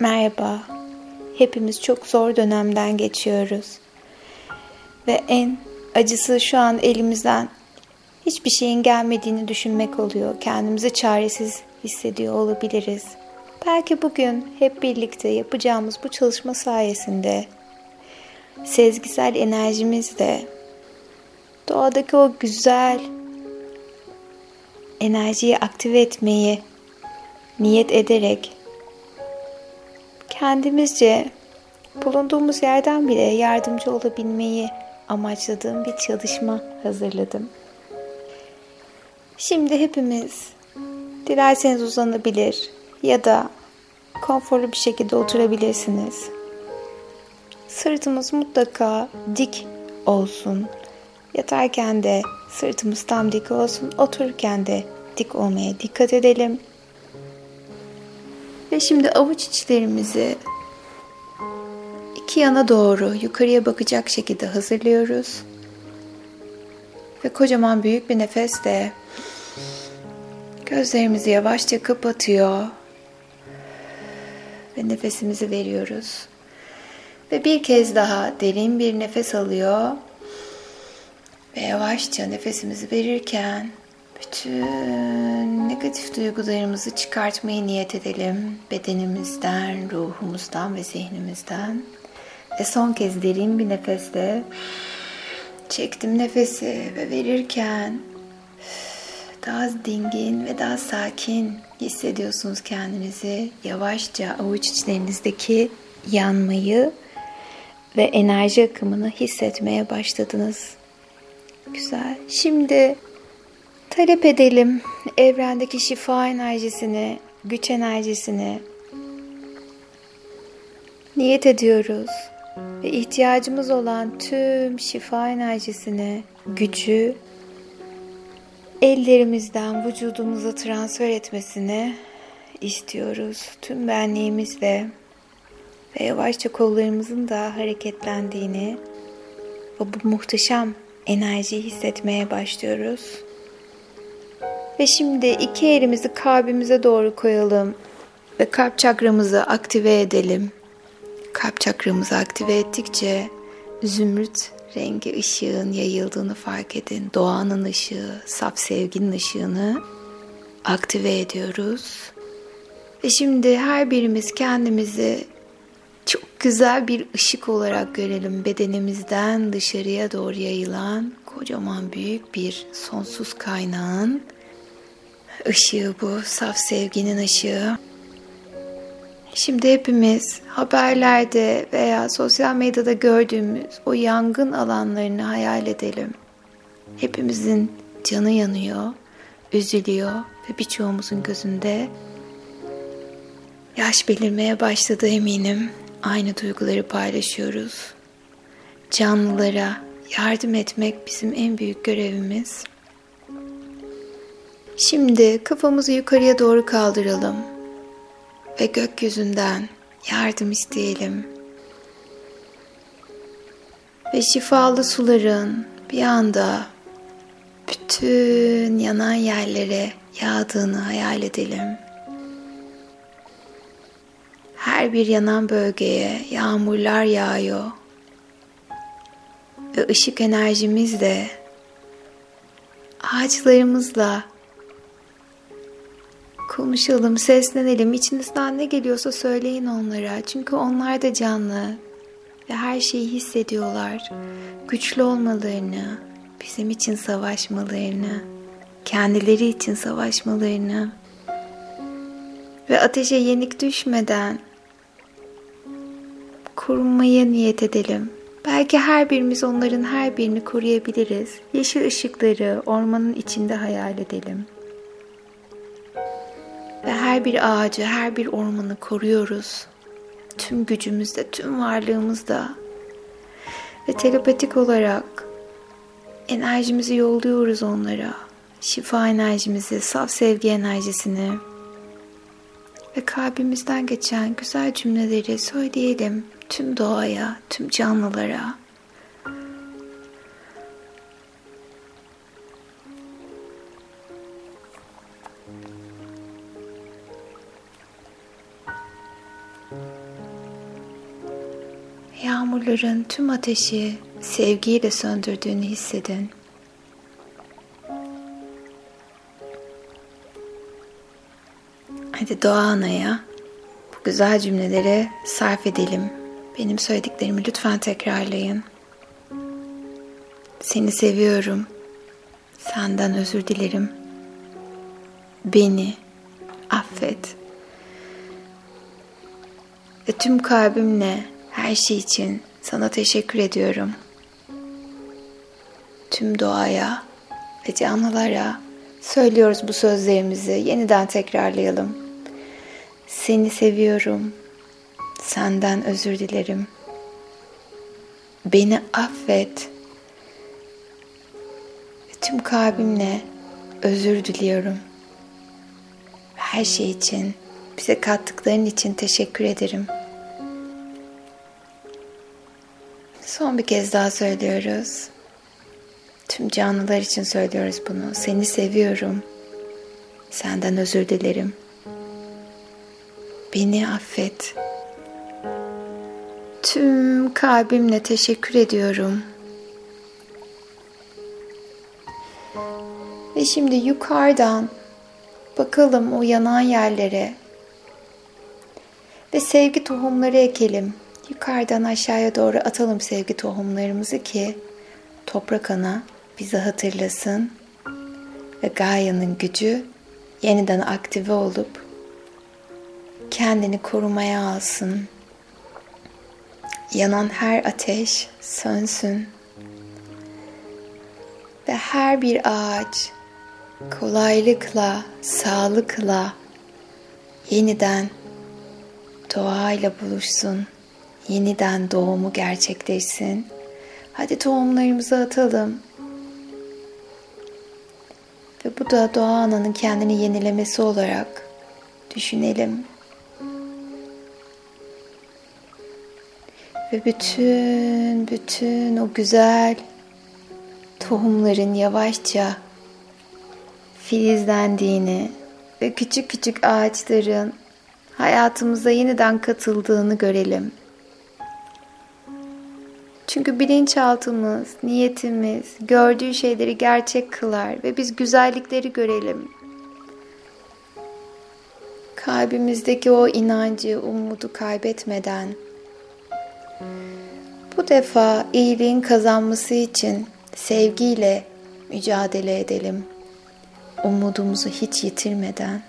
Merhaba. Hepimiz çok zor dönemden geçiyoruz. Ve en acısı şu an elimizden hiçbir şeyin gelmediğini düşünmek oluyor. Kendimizi çaresiz hissediyor olabiliriz. Belki bugün hep birlikte yapacağımız bu çalışma sayesinde sezgisel enerjimizle doğadaki o güzel enerjiyi aktive etmeyi niyet ederek kendimizce bulunduğumuz yerden bile yardımcı olabilmeyi amaçladığım bir çalışma hazırladım. Şimdi hepimiz dilerseniz uzanabilir ya da konforlu bir şekilde oturabilirsiniz. Sırtımız mutlaka dik olsun. Yatarken de sırtımız tam dik olsun. Otururken de dik olmaya dikkat edelim. Ve şimdi avuç içlerimizi iki yana doğru yukarıya bakacak şekilde hazırlıyoruz. Ve kocaman büyük bir nefesle gözlerimizi yavaşça kapatıyor. Ve nefesimizi veriyoruz. Ve bir kez daha derin bir nefes alıyor. Ve yavaşça nefesimizi verirken bütün negatif duygularımızı çıkartmayı niyet edelim. Bedenimizden, ruhumuzdan ve zihnimizden. Ve son kez derin bir nefesle çektim nefesi ve verirken daha dingin ve daha sakin hissediyorsunuz kendinizi. Yavaşça avuç içlerinizdeki yanmayı ve enerji akımını hissetmeye başladınız. Güzel. Şimdi talep edelim evrendeki şifa enerjisini, güç enerjisini. Niyet ediyoruz ve ihtiyacımız olan tüm şifa enerjisini, gücü ellerimizden vücudumuza transfer etmesini istiyoruz. Tüm benliğimizle ve yavaşça kollarımızın da hareketlendiğini ve bu muhteşem enerjiyi hissetmeye başlıyoruz. Ve şimdi iki elimizi kalbimize doğru koyalım ve kalp çakramızı aktive edelim. Kalp çakramızı aktive ettikçe zümrüt rengi ışığın yayıldığını fark edin. Doğanın ışığı, saf sevginin ışığını aktive ediyoruz. Ve şimdi her birimiz kendimizi çok güzel bir ışık olarak görelim. Bedenimizden dışarıya doğru yayılan kocaman büyük bir sonsuz kaynağın ışığı bu. Saf sevginin ışığı. Şimdi hepimiz haberlerde veya sosyal medyada gördüğümüz o yangın alanlarını hayal edelim. Hepimizin canı yanıyor, üzülüyor ve birçoğumuzun gözünde yaş belirmeye başladı eminim. Aynı duyguları paylaşıyoruz. Canlılara yardım etmek bizim en büyük görevimiz. Şimdi kafamızı yukarıya doğru kaldıralım ve gökyüzünden yardım isteyelim. Ve şifalı suların bir anda bütün yanan yerlere yağdığını hayal edelim. Her bir yanan bölgeye yağmurlar yağıyor. Ve ışık enerjimizle ağaçlarımızla konuşalım, seslenelim. İçinizden ne geliyorsa söyleyin onlara. Çünkü onlar da canlı ve her şeyi hissediyorlar. Güçlü olmalarını, bizim için savaşmalarını, kendileri için savaşmalarını ve ateşe yenik düşmeden korunmaya niyet edelim. Belki her birimiz onların her birini koruyabiliriz. Yeşil ışıkları ormanın içinde hayal edelim. Ve her bir ağacı, her bir ormanı koruyoruz. Tüm gücümüzle, tüm varlığımızla. Ve telepatik olarak enerjimizi yolluyoruz onlara. Şifa enerjimizi, saf sevgi enerjisini ve kalbimizden geçen güzel cümleleri söyleyelim tüm doğaya, tüm canlılara. Yağmurların tüm ateşi sevgiyle söndürdüğünü hissedin. Hadi doğa anaya bu güzel cümleleri sarf edelim. Benim söylediklerimi lütfen tekrarlayın. Seni seviyorum. Senden özür dilerim. Beni affet. Ve tüm kalbimle her şey için sana teşekkür ediyorum. Tüm doğaya ve canlılara söylüyoruz bu sözlerimizi. Yeniden tekrarlayalım. Seni seviyorum. Senden özür dilerim. Beni affet. Ve tüm kalbimle özür diliyorum. Her şey için, bize kattıkların için teşekkür ederim. Son bir kez daha söylüyoruz. Tüm canlılar için söylüyoruz bunu. Seni seviyorum. Senden özür dilerim. Beni affet. Tüm kalbimle teşekkür ediyorum. Ve şimdi yukarıdan bakalım o yanan yerlere ve sevgi tohumları ekelim. Yukarıdan aşağıya doğru atalım sevgi tohumlarımızı ki toprak ana bizi hatırlasın ve Gaia'nın gücü yeniden aktive olup kendini korumaya alsın. Yanan her ateş sönsün ve her bir ağaç kolaylıkla, sağlıkla yeniden doğayla buluşsun. Yeniden doğumu gerçekleşsin. Hadi tohumlarımızı atalım. Ve bu da doğa ananın kendini yenilemesi olarak düşünelim. Ve bütün bütün o güzel tohumların yavaşça filizlendiğini ve küçük küçük ağaçların hayatımıza yeniden katıldığını görelim. Çünkü bilinçaltımız, niyetimiz gördüğü şeyleri gerçek kılar ve biz güzellikleri görelim. Kalbimizdeki o inancı, umudu kaybetmeden bu defa iyiliğin kazanması için sevgiyle mücadele edelim. Umudumuzu hiç yitirmeden.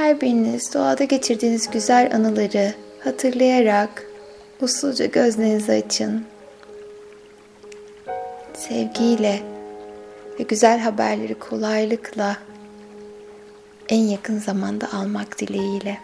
Her biriniz doğada geçirdiğiniz güzel anıları hatırlayarak usulca gözlerinizi açın. Sevgiyle ve güzel haberleri kolaylıkla en yakın zamanda almak dileğiyle.